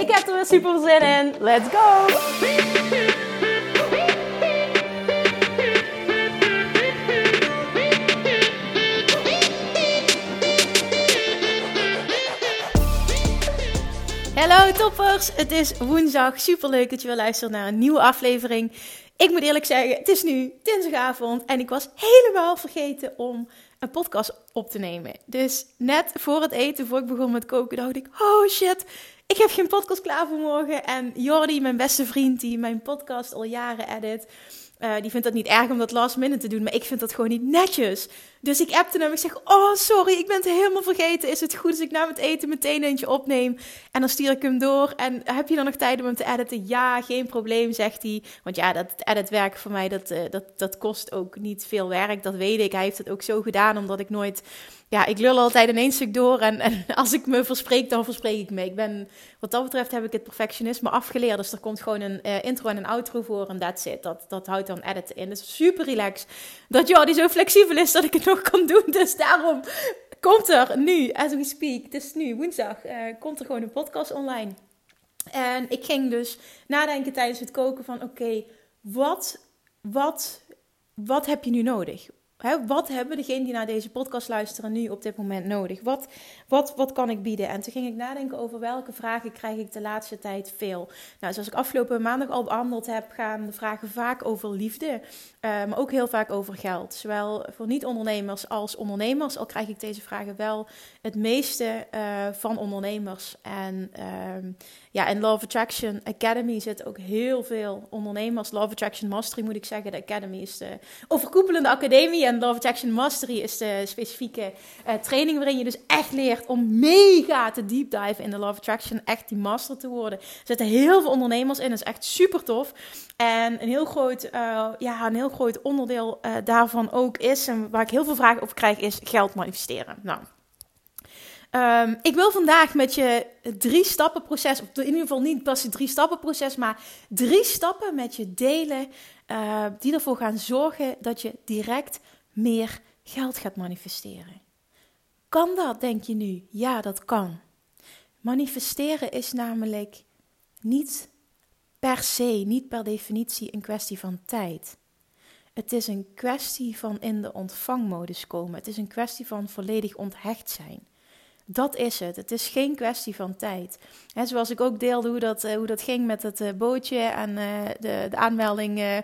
Ik heb er weer super zin in. Let's go! Hallo toppers, het is woensdag. Super leuk dat je weer luistert naar een nieuwe aflevering. Ik moet eerlijk zeggen, het is nu dinsdagavond en ik was helemaal vergeten om een podcast op te nemen. Dus net voor het eten, voor ik begon met koken, dacht ik: oh shit, ik heb geen podcast klaar voor morgen. En Jordi, mijn beste vriend, die mijn podcast al jaren edit, uh, die vindt dat niet erg om dat last minute te doen, maar ik vind dat gewoon niet netjes. Dus ik appte hem. Ik zeg: Oh, sorry, ik ben het helemaal vergeten. Is het goed als ik na het eten meteen eentje opneem? En dan stuur ik hem door. En heb je dan nog tijd om hem te editen? Ja, geen probleem, zegt hij. Want ja, dat editwerk voor mij, dat, uh, dat, dat kost ook niet veel werk. Dat weet ik. Hij heeft het ook zo gedaan, omdat ik nooit ja, ik lul altijd in één stuk door. En, en als ik me verspreek, dan verspreek ik me. Ik ben, wat dat betreft heb ik het perfectionisme afgeleerd. Dus er komt gewoon een uh, intro en een outro voor en that's it. Dat, dat houdt dan editen in. Dus super relaxed. Dat die zo flexibel is dat ik het nog kan doen. Dus daarom komt er nu, as we speak, het is nu woensdag, uh, komt er gewoon een podcast online. En ik ging dus nadenken tijdens het koken van oké, wat, wat, wat heb je nu nodig? Wat hebben degenen die naar deze podcast luisteren nu op dit moment nodig? Wat, wat, wat kan ik bieden? En toen ging ik nadenken over welke vragen krijg ik de laatste tijd veel. Nou, zoals ik afgelopen maandag al behandeld heb, gaan de vragen vaak over liefde, uh, maar ook heel vaak over geld. Zowel voor niet-ondernemers als ondernemers, al krijg ik deze vragen wel het meeste uh, van ondernemers. En uh, ja, in Love Attraction Academy zit ook heel veel ondernemers. Love Attraction Mastery moet ik zeggen. De Academy is de overkoepelende academie. En Love Attraction Mastery is de specifieke uh, training waarin je dus echt leert om mega te deep dive in de Love Attraction. Echt die master te worden. Er zitten heel veel ondernemers in. Dat is echt super tof. En een heel groot, uh, ja, een heel groot onderdeel uh, daarvan ook is, en waar ik heel veel vragen over krijg, is geld manifesteren. Nou, Um, ik wil vandaag met je drie stappen proces, in ieder geval niet pas een drie stappen proces, maar drie stappen met je delen die ervoor gaan zorgen dat je direct meer geld gaat manifesteren. Kan dat, denk je nu? Ja, dat kan. Manifesteren is namelijk niet per se, niet per definitie een kwestie van tijd. Het is een kwestie van in de ontvangmodus komen. Het is een kwestie van volledig onthecht zijn. Dat is het. Het is geen kwestie van tijd. He, zoals ik ook deelde hoe dat, uh, hoe dat ging met het uh, bootje en uh, de, de aanmelding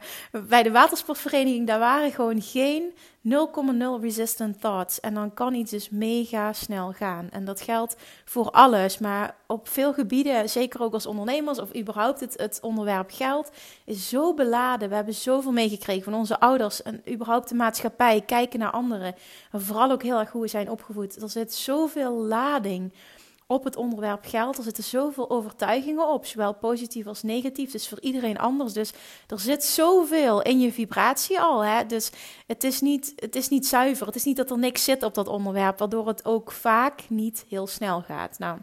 bij de watersportvereniging. Daar waren gewoon geen 0,0 resistant thoughts. En dan kan iets dus mega snel gaan. En dat geldt voor alles. Maar op veel gebieden, zeker ook als ondernemers of überhaupt het, het onderwerp geld, is zo beladen. We hebben zoveel meegekregen van onze ouders en überhaupt de maatschappij. Kijken naar anderen. Maar vooral ook heel erg hoe we zijn opgevoed. Er zit zoveel lading op het onderwerp geld. Er zitten zoveel overtuigingen op, zowel positief als negatief. Dus voor iedereen anders. Dus er zit zoveel in je vibratie al. Hè? Dus het is, niet, het is niet zuiver. Het is niet dat er niks zit op dat onderwerp, waardoor het ook vaak niet heel snel gaat. Nou,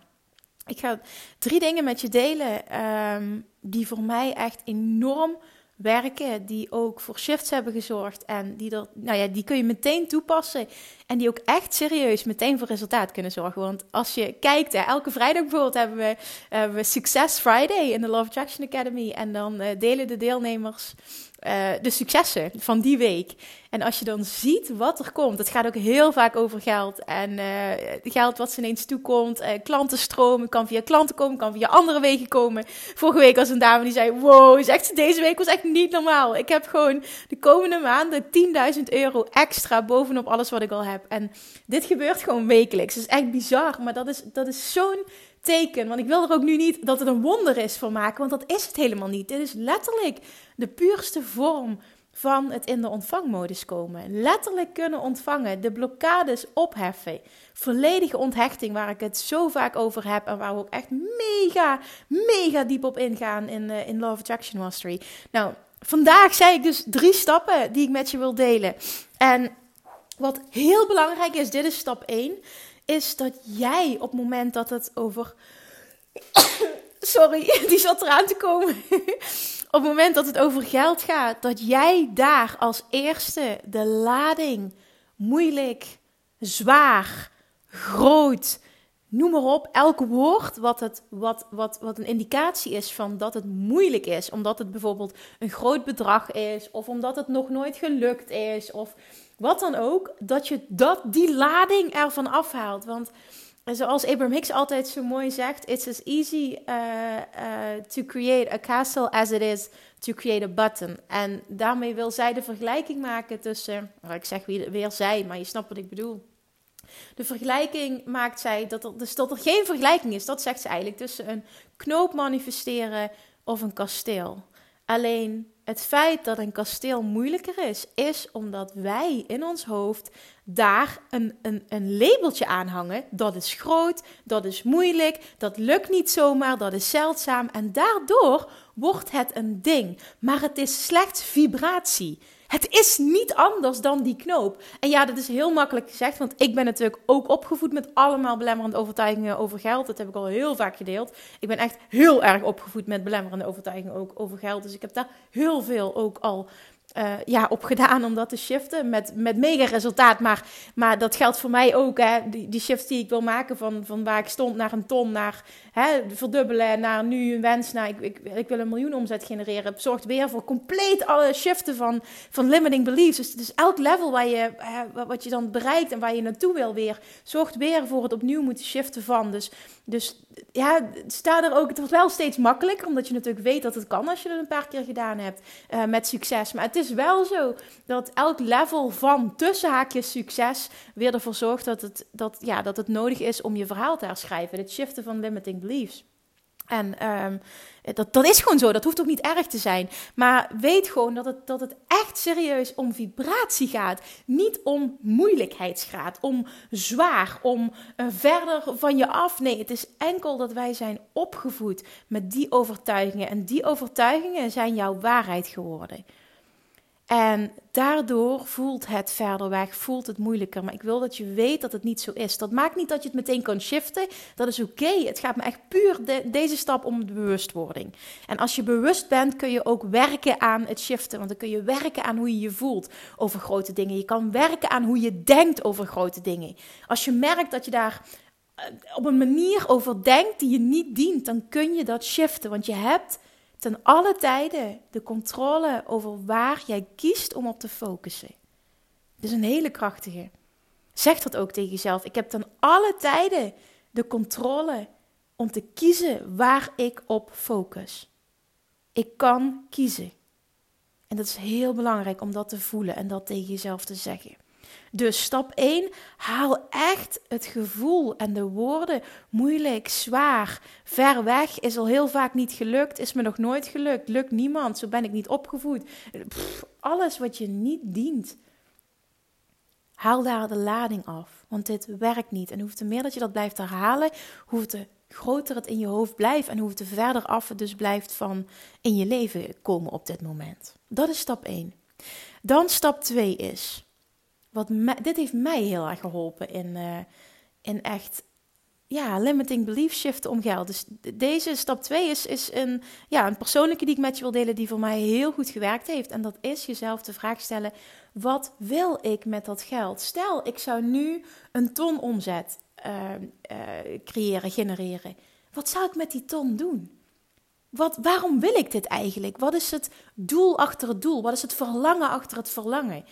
ik ga drie dingen met je delen um, die voor mij echt enorm werken, die ook voor shifts hebben gezorgd en die, er, nou ja, die kun je meteen toepassen en die ook echt serieus meteen voor resultaat kunnen zorgen. Want als je kijkt, elke vrijdag bijvoorbeeld hebben we, hebben we Success Friday in de Love Attraction Academy en dan uh, delen de deelnemers uh, de successen van die week. En als je dan ziet wat er komt, het gaat ook heel vaak over geld. En uh, geld wat ze ineens toekomt, uh, klantenstromen, kan via klanten komen, kan via andere wegen komen. Vorige week was een dame die zei, wow, zegt deze week was echt niet normaal. Ik heb gewoon de komende maanden 10.000 euro extra bovenop alles wat ik al heb. En dit gebeurt gewoon wekelijks. Het is echt bizar, maar dat is, dat is zo'n teken. Want ik wil er ook nu niet dat het een wonder is voor maken, want dat is het helemaal niet. Dit is letterlijk de puurste vorm van het in de ontvangmodus komen. Letterlijk kunnen ontvangen, de blokkades opheffen. Volledige onthechting, waar ik het zo vaak over heb en waar we ook echt mega, mega diep op ingaan in, uh, in Love Attraction Mastery. Nou, vandaag zei ik dus drie stappen die ik met je wil delen. En wat heel belangrijk is, dit is stap 1, is dat jij op het moment dat het over. Sorry, die zat eraan te komen. op het moment dat het over geld gaat, dat jij daar als eerste de lading moeilijk, zwaar, groot, noem maar op, elk woord wat, het, wat, wat, wat een indicatie is van dat het moeilijk is, omdat het bijvoorbeeld een groot bedrag is, of omdat het nog nooit gelukt is, of wat dan ook, dat je dat, die lading ervan afhaalt. Want zoals Abraham Hicks altijd zo mooi zegt, it's as easy uh, uh, to create a castle as it is to create a button. En daarmee wil zij de vergelijking maken tussen, nou, ik zeg weer, weer zij, maar je snapt wat ik bedoel. De vergelijking maakt zij dat er, dus dat er geen vergelijking is, dat zegt ze eigenlijk, tussen een knoop manifesteren of een kasteel. Alleen het feit dat een kasteel moeilijker is, is omdat wij in ons hoofd daar een, een, een labeltje aan hangen. Dat is groot, dat is moeilijk, dat lukt niet zomaar, dat is zeldzaam. En daardoor wordt het een ding. Maar het is slechts vibratie. Het is niet anders dan die knoop. En ja, dat is heel makkelijk gezegd, want ik ben natuurlijk ook opgevoed met allemaal belemmerende overtuigingen over geld. Dat heb ik al heel vaak gedeeld. Ik ben echt heel erg opgevoed met belemmerende overtuigingen ook over geld. Dus ik heb daar heel veel ook al uh, ja, op gedaan om dat te shiften. Met, met mega resultaat. Maar, maar dat geldt voor mij ook. Hè, die, die shift die ik wil maken van, van waar ik stond naar een ton, naar hè, verdubbelen, naar nu een wens, naar ik, ik, ik wil een miljoen omzet genereren. Zorgt weer voor compleet alle shiften van, van limiting beliefs. Dus, dus elk level waar je, hè, wat je dan bereikt en waar je naartoe wil weer, zorgt weer voor het opnieuw moeten shiften van. Dus, dus ja, sta er ook. Het wordt wel steeds makkelijker, omdat je natuurlijk weet dat het kan als je het een paar keer gedaan hebt uh, met succes. Maar het is wel zo dat elk level van tussenhaakjes succes weer ervoor zorgt dat het, dat, ja, dat het nodig is om je verhaal te herschrijven. Het shiften van limiting beliefs. En um, dat, dat is gewoon zo, dat hoeft ook niet erg te zijn. Maar weet gewoon dat het, dat het echt serieus om vibratie gaat. Niet om moeilijkheidsgraad, om zwaar, om uh, verder van je af. Nee, het is enkel dat wij zijn opgevoed met die overtuigingen. En die overtuigingen zijn jouw waarheid geworden. En daardoor voelt het verder weg, voelt het moeilijker. Maar ik wil dat je weet dat het niet zo is. Dat maakt niet dat je het meteen kan shiften. Dat is oké. Het gaat me echt puur deze stap om de bewustwording. En als je bewust bent, kun je ook werken aan het shiften. Want dan kun je werken aan hoe je je voelt over grote dingen. Je kan werken aan hoe je denkt over grote dingen. Als je merkt dat je daar eh, op een manier over denkt die je niet dient, dan kun je dat shiften. Want je hebt ten alle tijden de controle over waar jij kiest om op te focussen. Dat is een hele krachtige. Zeg dat ook tegen jezelf. Ik heb ten alle tijden de controle om te kiezen waar ik op focus. Ik kan kiezen. En dat is heel belangrijk om dat te voelen en dat tegen jezelf te zeggen. Dus stap 1, haal echt het gevoel en de woorden moeilijk, zwaar, ver weg, is al heel vaak niet gelukt, is me nog nooit gelukt, lukt niemand, zo ben ik niet opgevoed. alles wat je niet dient. Haal daar de lading af, want dit werkt niet. En hoeft meer dat je dat blijft herhalen, hoeft te groter het in je hoofd blijft en hoeft te verder af het dus blijft van in je leven komen op dit moment. Dat is stap 1. Dan stap 2 is wat dit heeft mij heel erg geholpen in, uh, in echt ja, limiting belief shiften om geld. Dus deze stap 2 is, is een, ja, een persoonlijke die ik met je wil delen, die voor mij heel goed gewerkt heeft. En dat is jezelf de vraag stellen: wat wil ik met dat geld? Stel, ik zou nu een ton omzet uh, uh, creëren, genereren. Wat zou ik met die ton doen? Wat, waarom wil ik dit eigenlijk? Wat is het doel achter het doel? Wat is het verlangen achter het verlangen?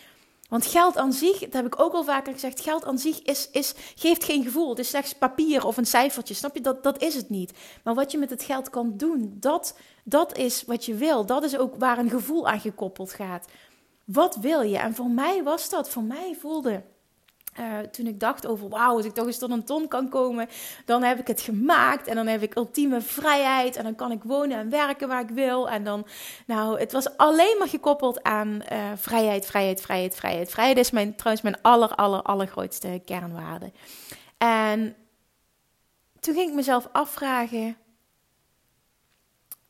Want geld aan zich, dat heb ik ook al vaker gezegd, geld aan zich is, is, geeft geen gevoel. Het is slechts papier of een cijfertje, snap je? Dat, dat is het niet. Maar wat je met het geld kan doen, dat, dat is wat je wil. Dat is ook waar een gevoel aan gekoppeld gaat. Wat wil je? En voor mij was dat, voor mij voelde uh, toen ik dacht over, wauw, als ik toch eens tot een ton kan komen, dan heb ik het gemaakt en dan heb ik ultieme vrijheid en dan kan ik wonen en werken waar ik wil. En dan, nou, het was alleen maar gekoppeld aan uh, vrijheid, vrijheid, vrijheid, vrijheid. Vrijheid is mijn, trouwens mijn aller, aller, allergrootste kernwaarde. En toen ging ik mezelf afvragen,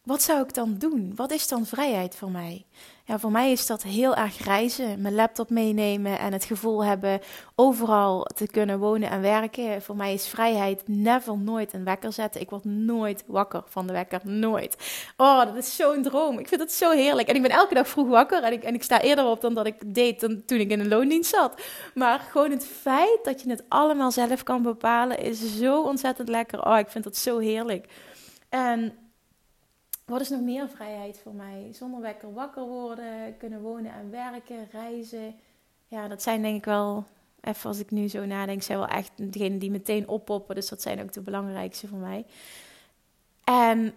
wat zou ik dan doen? Wat is dan vrijheid voor mij? Ja, voor mij is dat heel erg reizen, mijn laptop meenemen en het gevoel hebben overal te kunnen wonen en werken. Voor mij is vrijheid never nooit een wekker zetten. Ik word nooit wakker van de wekker, nooit. Oh, dat is zo'n droom. Ik vind dat zo heerlijk. En ik ben elke dag vroeg wakker en ik, en ik sta eerder op dan dat ik deed toen ik in een loondienst zat. Maar gewoon het feit dat je het allemaal zelf kan bepalen is zo ontzettend lekker. Oh, ik vind dat zo heerlijk. En wat is nog meer vrijheid voor mij? Zonder wekker wakker worden, kunnen wonen en werken, reizen. Ja, dat zijn denk ik wel, even als ik nu zo nadenk, zijn wel echt degenen die meteen oppoppen. Dus dat zijn ook de belangrijkste voor mij. En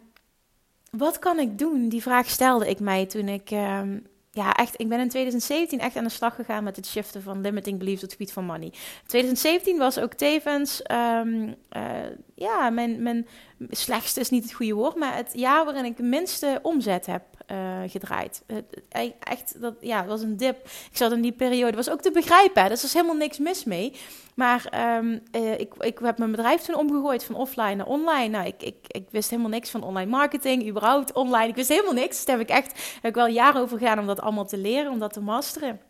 wat kan ik doen? Die vraag stelde ik mij toen ik ehm, ja, echt, ik ben in 2017 echt aan de slag gegaan met het shiften van limiting beliefs het gebied van money. 2017 was ook tevens, um, uh, ja, mijn, mijn slechtste is niet het goede woord, maar het jaar waarin ik de minste omzet heb uh, gedraaid. Uh, echt, dat, ja, het was een dip. Ik zat in die periode, was ook te begrijpen, dus er is helemaal niks mis mee. Maar um, uh, ik, ik heb mijn bedrijf toen omgegooid van offline naar online. Nou, ik, ik, ik wist helemaal niks van online marketing, überhaupt online. Ik wist helemaal niks. Daar heb ik echt heb wel jaren over gedaan om dat allemaal te leren, om dat te masteren.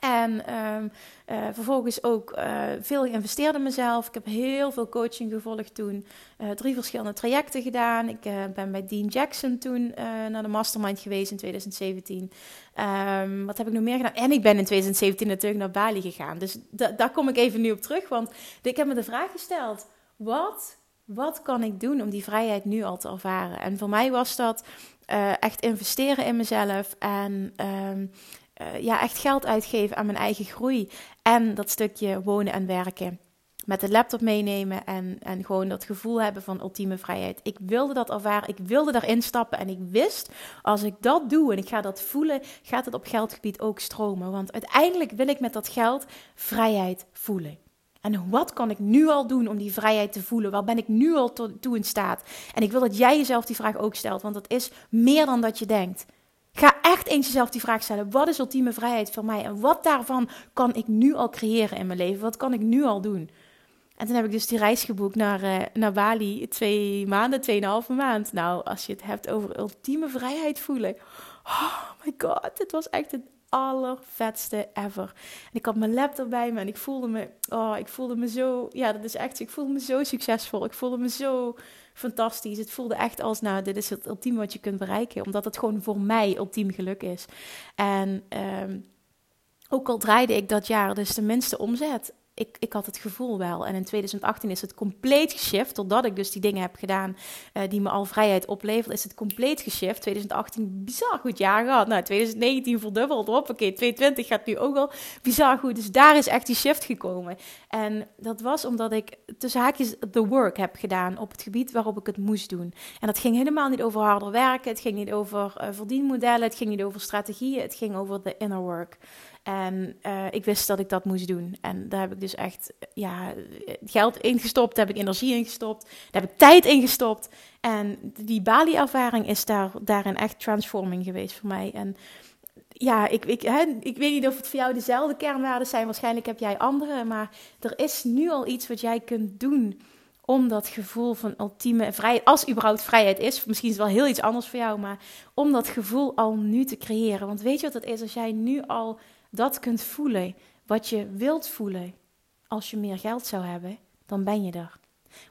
En um, uh, vervolgens ook uh, veel geïnvesteerd in mezelf. Ik heb heel veel coaching gevolgd toen. Uh, drie verschillende trajecten gedaan. Ik ben bij Dean Jackson toen naar de mastermind geweest in 2017. Um, ehm, wat heb ik nog meer gedaan? En ik ben in 2017 natuurlijk naar Bali gegaan. Dus daar kom ik even nu op terug. Want ik heb me de vraag gesteld. Wat, wat kan ik doen om die vrijheid nu al te ervaren? En voor mij was dat echt investeren in mezelf. En... Um, uh, ja, echt geld uitgeven aan mijn eigen groei. En dat stukje wonen en werken. Met de laptop meenemen en, en gewoon dat gevoel hebben van ultieme vrijheid. Ik wilde dat ervaren, ik wilde daarin stappen. En ik wist, als ik dat doe en ik ga dat voelen, gaat het op geldgebied ook stromen. Want uiteindelijk wil ik met dat geld vrijheid voelen. En wat kan ik nu al doen om die vrijheid te voelen? Waar ben ik nu al toe in staat? En ik wil dat jij jezelf die vraag ook stelt, want dat is meer dan dat je denkt. Ga echt eens jezelf die vraag stellen: wat is ultieme vrijheid voor mij? En wat daarvan kan ik nu al creëren in mijn leven? Wat kan ik nu al doen? En toen heb ik dus die reis geboekt naar, uh, naar Bali. Twee maanden, tweeënhalve maand. Nou, als je het hebt over ultieme vrijheid voelen. Oh my god, dit was echt het allervetste ever. En ik had mijn laptop bij me en ik voelde me, oh, ik voelde me zo, ja, dat is echt, ik voelde me zo succesvol. Ik voelde me zo fantastisch. Het voelde echt als, nou, dit is het ultieme wat je kunt bereiken. Omdat het gewoon voor mij ultiem geluk is. En um, ook al draaide ik dat jaar dus de minste omzet ik, ik had het gevoel wel. En in 2018 is het compleet geshift. Totdat ik dus die dingen heb gedaan uh, die me al vrijheid opleveren, is het compleet geshift. 2018 bizar goed jaar gehad. Nou, 2019 verdubbeld. Oké, 2020 gaat nu ook al bizar goed. Dus daar is echt die shift gekomen. En dat was omdat ik tussen haakjes the work heb gedaan op het gebied waarop ik het moest doen. En dat ging helemaal niet over harder werken. Het ging niet over uh, verdienmodellen. Het ging niet over strategieën. Het ging over de inner work. En uh, ik wist dat ik dat moest doen. En daar heb ik dus echt ja, geld ingestopt, daar heb ik energie ingestopt, daar heb ik tijd ingestopt. En die Bali-ervaring is daar, daarin echt transforming geweest voor mij. En ja, ik, ik, hè, ik weet niet of het voor jou dezelfde kernwaarden zijn. Waarschijnlijk heb jij andere. Maar er is nu al iets wat jij kunt doen om dat gevoel van ultieme vrijheid, als überhaupt vrijheid is, misschien is het wel heel iets anders voor jou, maar om dat gevoel al nu te creëren. Want weet je wat het is als jij nu al dat kunt voelen wat je wilt voelen als je meer geld zou hebben, dan ben je er.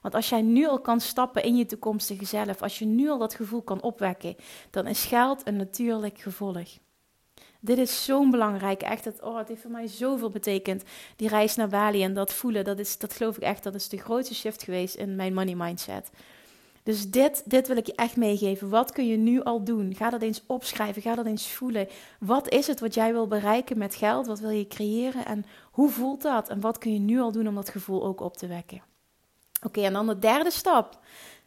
Want als jij nu al kan stappen in je toekomstige zelf, als je nu al dat gevoel kan opwekken, dan is geld een natuurlijk gevolg. Dit is zo'n belangrijk, echt. Het, oh, het heeft voor mij zoveel betekend. Die reis naar Bali en dat voelen, dat, is, dat geloof ik echt, dat is de grootste shift geweest in mijn money mindset. Dus dit, dit wil ik je echt meegeven. Wat kun je nu al doen? Ga dat eens opschrijven. Ga dat eens voelen. Wat is het wat jij wil bereiken met geld? Wat wil je creëren? En hoe voelt dat? En wat kun je nu al doen om dat gevoel ook op te wekken? Oké, en dan de derde stap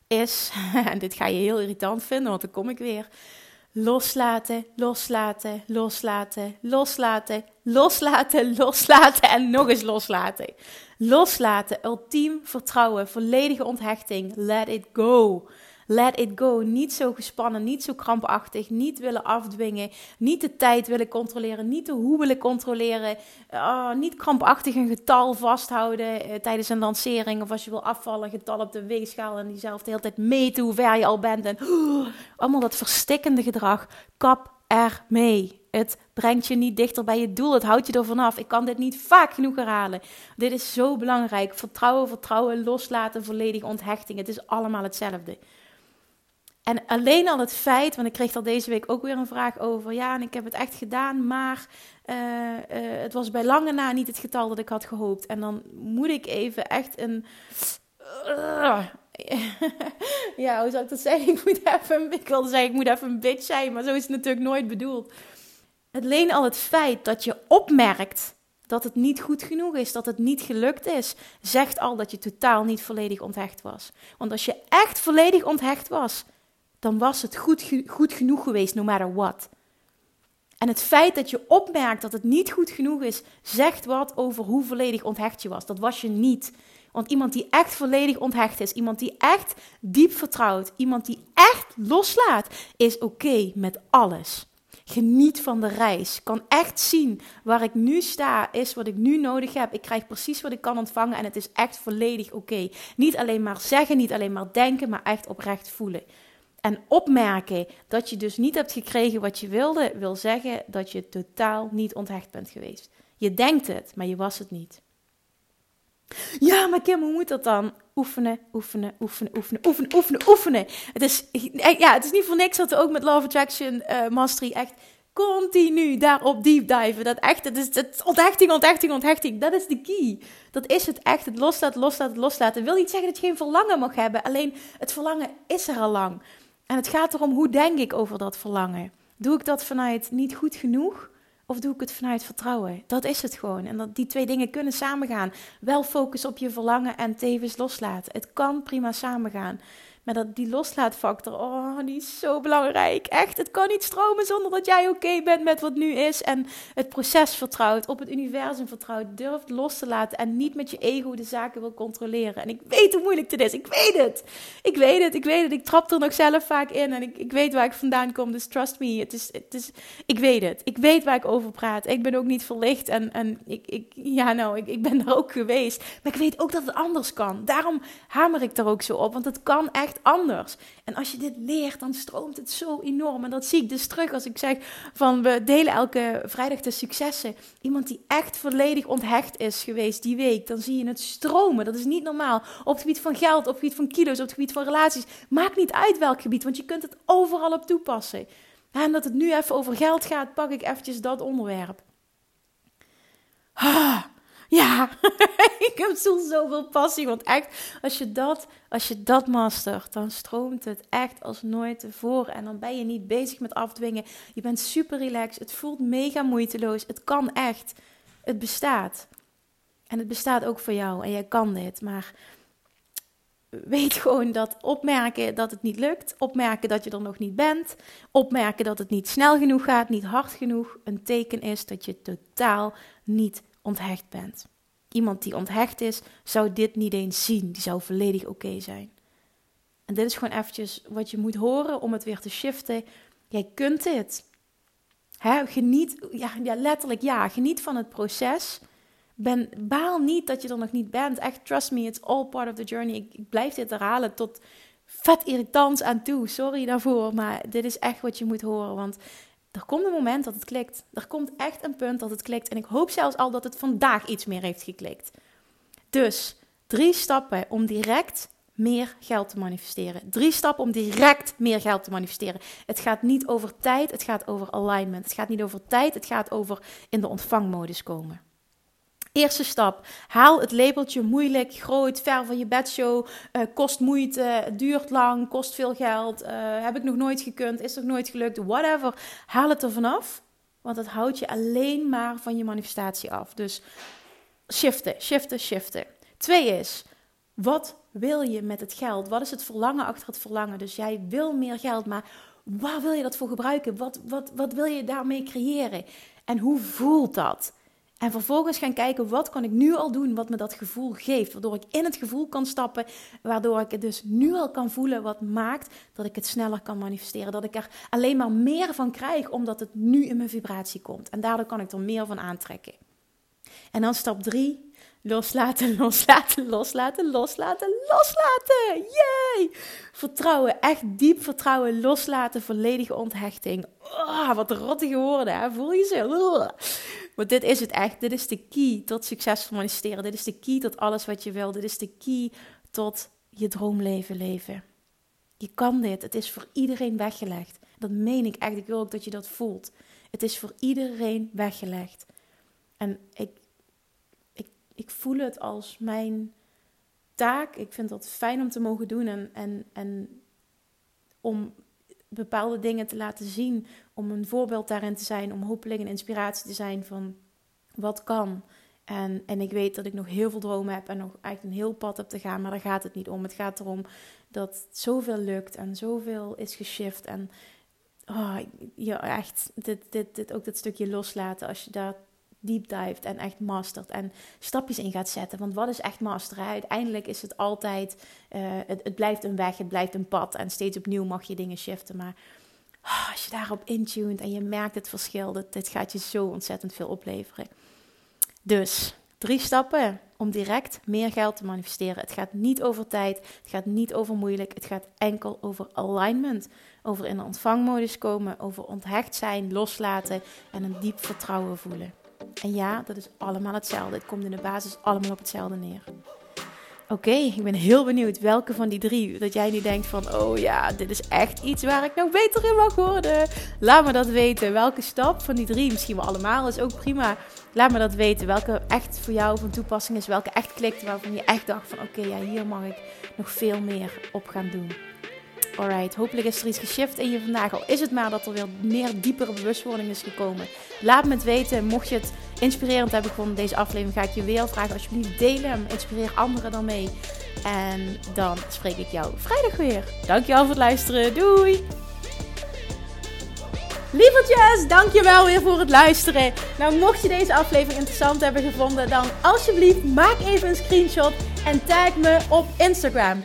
is, en dit ga je heel irritant vinden, want dan kom ik weer. Loslaten, loslaten, loslaten, loslaten, loslaten, loslaten en nog eens loslaten. Loslaten, ultiem vertrouwen, volledige onthechting. Let it go. Let it go. Niet zo gespannen, niet zo krampachtig, niet willen afdwingen, niet de tijd willen controleren, niet de hoe willen controleren, uh, niet krampachtig een getal vasthouden uh, tijdens een lancering of als je wil afvallen, getal op de weegschaal en die zelf de hele tijd meten hoe ver je al bent en allemaal dat verstikkende gedrag. Kap ermee. Het brengt je niet dichter bij je doel. Het houdt je er vanaf. Ik kan dit niet vaak genoeg herhalen. Dit is zo belangrijk. Vertrouwen, vertrouwen, loslaten, volledige onthechting. Het is allemaal hetzelfde. En alleen al het feit, want ik kreeg er deze week ook weer een vraag over. Ja, en ik heb het echt gedaan, maar uh, uh, het was bij lange na niet het getal dat ik had gehoopt. En dan moet ik even echt een. Ja, hoe zou ik dat zeggen? Ik, moet even, ik wilde zeggen, ik moet even een bitch zijn, maar zo is het natuurlijk nooit bedoeld. Alleen al het feit dat je opmerkt dat het niet goed genoeg is, dat het niet gelukt is, zegt al dat je totaal niet volledig onthecht was. Want als je echt volledig onthecht was, dan was het goed, goed genoeg geweest, no matter what. En het feit dat je opmerkt dat het niet goed genoeg is, zegt wat over hoe volledig onthecht je was. Dat was je niet. Want iemand die echt volledig onthecht is, iemand die echt diep vertrouwt, iemand die echt loslaat, is oké met alles. Geniet van de reis. Kan echt zien waar ik nu sta, is wat ik nu nodig heb. Ik krijg precies wat ik kan ontvangen en het is echt volledig oké. Niet alleen maar zeggen, niet alleen maar denken, maar echt oprecht voelen. En opmerken dat je dus niet hebt gekregen wat je wilde, wil zeggen dat je totaal niet onthecht bent geweest. Je denkt het, maar je was het niet. Ja, maar Kim, hoe moet dat dan? Oefenen, oefenen, oefenen, oefenen, oefenen, oefenen, oefenen. Het is, ja, het is niet voor niks dat we ook met Love Attraction uh, Mastery echt continu daarop deep diven. Dat echt, het is het onthechting, onthechting, onthechting. Dat is de key. Dat is het echt. Het loslaten, loslaten, loslaten. Dat wil niet zeggen dat je geen verlangen mag hebben. Alleen het verlangen is er al lang. En het gaat erom hoe denk ik over dat verlangen. Doe ik dat vanuit niet goed genoeg? Of doe ik het vanuit vertrouwen? Dat is het gewoon. En dat die twee dingen kunnen samengaan. Wel focus op je verlangen en tevens loslaten. Het kan prima samengaan. Maar dat, die loslaatfactor, oh, die is zo belangrijk. Echt, het kan niet stromen zonder dat jij oké bent met wat nu is. En het proces vertrouwt, op het universum vertrouwt. Durft los te laten en niet met je ego de zaken wil controleren. En ik weet hoe moeilijk het is. Ik weet het. Ik weet het. Ik weet het. Ik trap er nog zelf vaak in. En ik, ik weet waar ik vandaan kom. Dus trust me. Het is, het is, ik weet het. Ik weet waar ik over praat. Ik ben ook niet verlicht. En, en ik, ik, ja, nou, ik, ik ben daar ook geweest. Maar ik weet ook dat het anders kan. Daarom hamer ik er ook zo op. Want het kan echt anders. En als je dit leert, dan stroomt het zo enorm. En dat zie ik dus terug als ik zeg van we delen elke vrijdag de successen. Iemand die echt volledig onthecht is geweest die week, dan zie je het stromen. Dat is niet normaal. Op het gebied van geld, op het gebied van kilo's, op het gebied van relaties. Maakt niet uit welk gebied, want je kunt het overal op toepassen. En dat het nu even over geld gaat, pak ik eventjes dat onderwerp. Ah, ja, ik heb soms zoveel passie. Want echt, als je, dat, als je dat mastert, dan stroomt het echt als nooit tevoren. En dan ben je niet bezig met afdwingen. Je bent super relaxed. Het voelt mega moeiteloos. Het kan echt. Het bestaat. En het bestaat ook voor jou. En jij kan dit. Maar weet gewoon dat opmerken dat het niet lukt, opmerken dat je er nog niet bent, opmerken dat het niet snel genoeg gaat, niet hard genoeg, een teken is dat je totaal niet onthecht bent. Iemand die onthecht is, zou dit niet eens zien. Die zou volledig oké zijn. En dit is gewoon eventjes wat je moet horen om het weer te shiften. Jij kunt dit. Hè, geniet, ja, ja, letterlijk ja, geniet van het proces. Ben, baal niet dat je er nog niet bent. Echt, trust me, it's all part of the journey. Ik, blijf dit herhalen tot vet irritant aan toe. Sorry daarvoor, maar dit is echt wat je moet horen. Want er komt een moment dat het klikt. Er komt echt een punt dat het klikt. En ik hoop zelfs al dat het vandaag iets meer heeft geklikt. Dus drie stappen om direct meer geld te manifesteren. Drie stappen om direct meer geld te manifesteren. Het gaat niet over tijd, het gaat over alignment. Het gaat niet over tijd, het gaat over in de ontvangmodus komen. Eerste stap. Haal het labeltje moeilijk, groot, ver van je bedshow. Uh, kost moeite, duurt lang, kost veel geld. Uh, heb ik nog nooit gekund, is nog nooit gelukt, whatever. Haal het er vanaf, want het houdt je alleen maar van je manifestatie af. Dus shiften, shiften, shiften. Twee is, wat wil je met het geld? Wat is het verlangen achter het verlangen? Dus jij wil meer geld, maar waar wil je dat voor gebruiken? Wat, wat, wat wil je daarmee creëren? En hoe voelt dat? En vervolgens gaan kijken, wat kan ik nu al doen wat me dat gevoel geeft? Waardoor ik in het gevoel kan stappen, waardoor ik het dus nu al kan voelen wat maakt dat ik het sneller kan manifesteren. Dat ik er alleen maar meer van krijg, omdat het nu in mijn vibratie komt. En daardoor kan ik er meer van aantrekken. En dan stap 3, Loslaten, loslaten, loslaten, loslaten, loslaten. Yay! Vertrouwen, echt diep vertrouwen, loslaten, volledige onthechting. Oh, wat rottige woorden, hè? voel je ze? Maar dit is het echt. Dit is de key tot succesvol manifesteren. Dit is de key tot alles wat je wil. Dit is de key tot je droomleven leven. Je kan dit. Het is voor iedereen weggelegd. Dat meen ik echt. Ik wil ook dat je dat voelt. Het is voor iedereen weggelegd. En ik ik voel het als mijn taak. Ik vind dat fijn om te mogen doen en, en, en om bepaalde dingen te laten zien. Om een voorbeeld daarin te zijn. Om hopelijk een inspiratie te zijn van wat kan. En, en ik weet dat ik nog heel veel dromen heb en nog eigenlijk een heel pad heb te gaan. Maar daar gaat het niet om. Het gaat erom dat zoveel lukt en zoveel is geshift. En oh, ja, echt, dit, dit, dit, ook dat stukje loslaten. Als je daar deep dived en echt mastert en stapjes in gaat zetten. Want wat is echt masteren? Uiteindelijk is het altijd, uh, het, blijft een weg, het blijft een pad en steeds opnieuw mag je dingen shiften. Maar oh, als je daarop intuned en je merkt het verschil, dat, dit gaat je zo ontzettend veel opleveren. Dus drie stappen om direct meer geld te manifesteren. Het gaat niet over tijd, het gaat niet over moeilijk, het gaat enkel over alignment. Over in de ontvangmodus komen, over onthecht zijn, loslaten en een diep vertrouwen voelen. En ja, dat is allemaal hetzelfde. Het komt in de basis allemaal op hetzelfde neer. Oké, ik ben heel benieuwd welke van die drie dat jij nu denkt van, oh ja, dit is echt iets waar ik nog beter in mag worden. Laat me dat weten. Welke stap van die drie, misschien wel allemaal, is ook prima. Laat me dat weten. Welke echt voor jou van toepassing is, welke echt klikt, waarvan je echt dacht van, oké, ja, hier mag ik nog veel meer op gaan doen. Alright, hopelijk is er iets geshift in je vandaag. Al is het maar dat er weer meer diepere bewustwording is gekomen. Laat me het weten. Mocht je het inspirerend hebben gevonden, deze aflevering, ga ik je weer vragen. Alsjeblieft, delen hem. Inspireer anderen dan mee. En dan spreek ik jou vrijdag weer. Dankjewel voor het luisteren. Doei! Lievertjes, dankjewel weer voor het luisteren. Nou, mocht je deze aflevering interessant hebben gevonden, dan alsjeblieft maak even een screenshot en tag me op Instagram.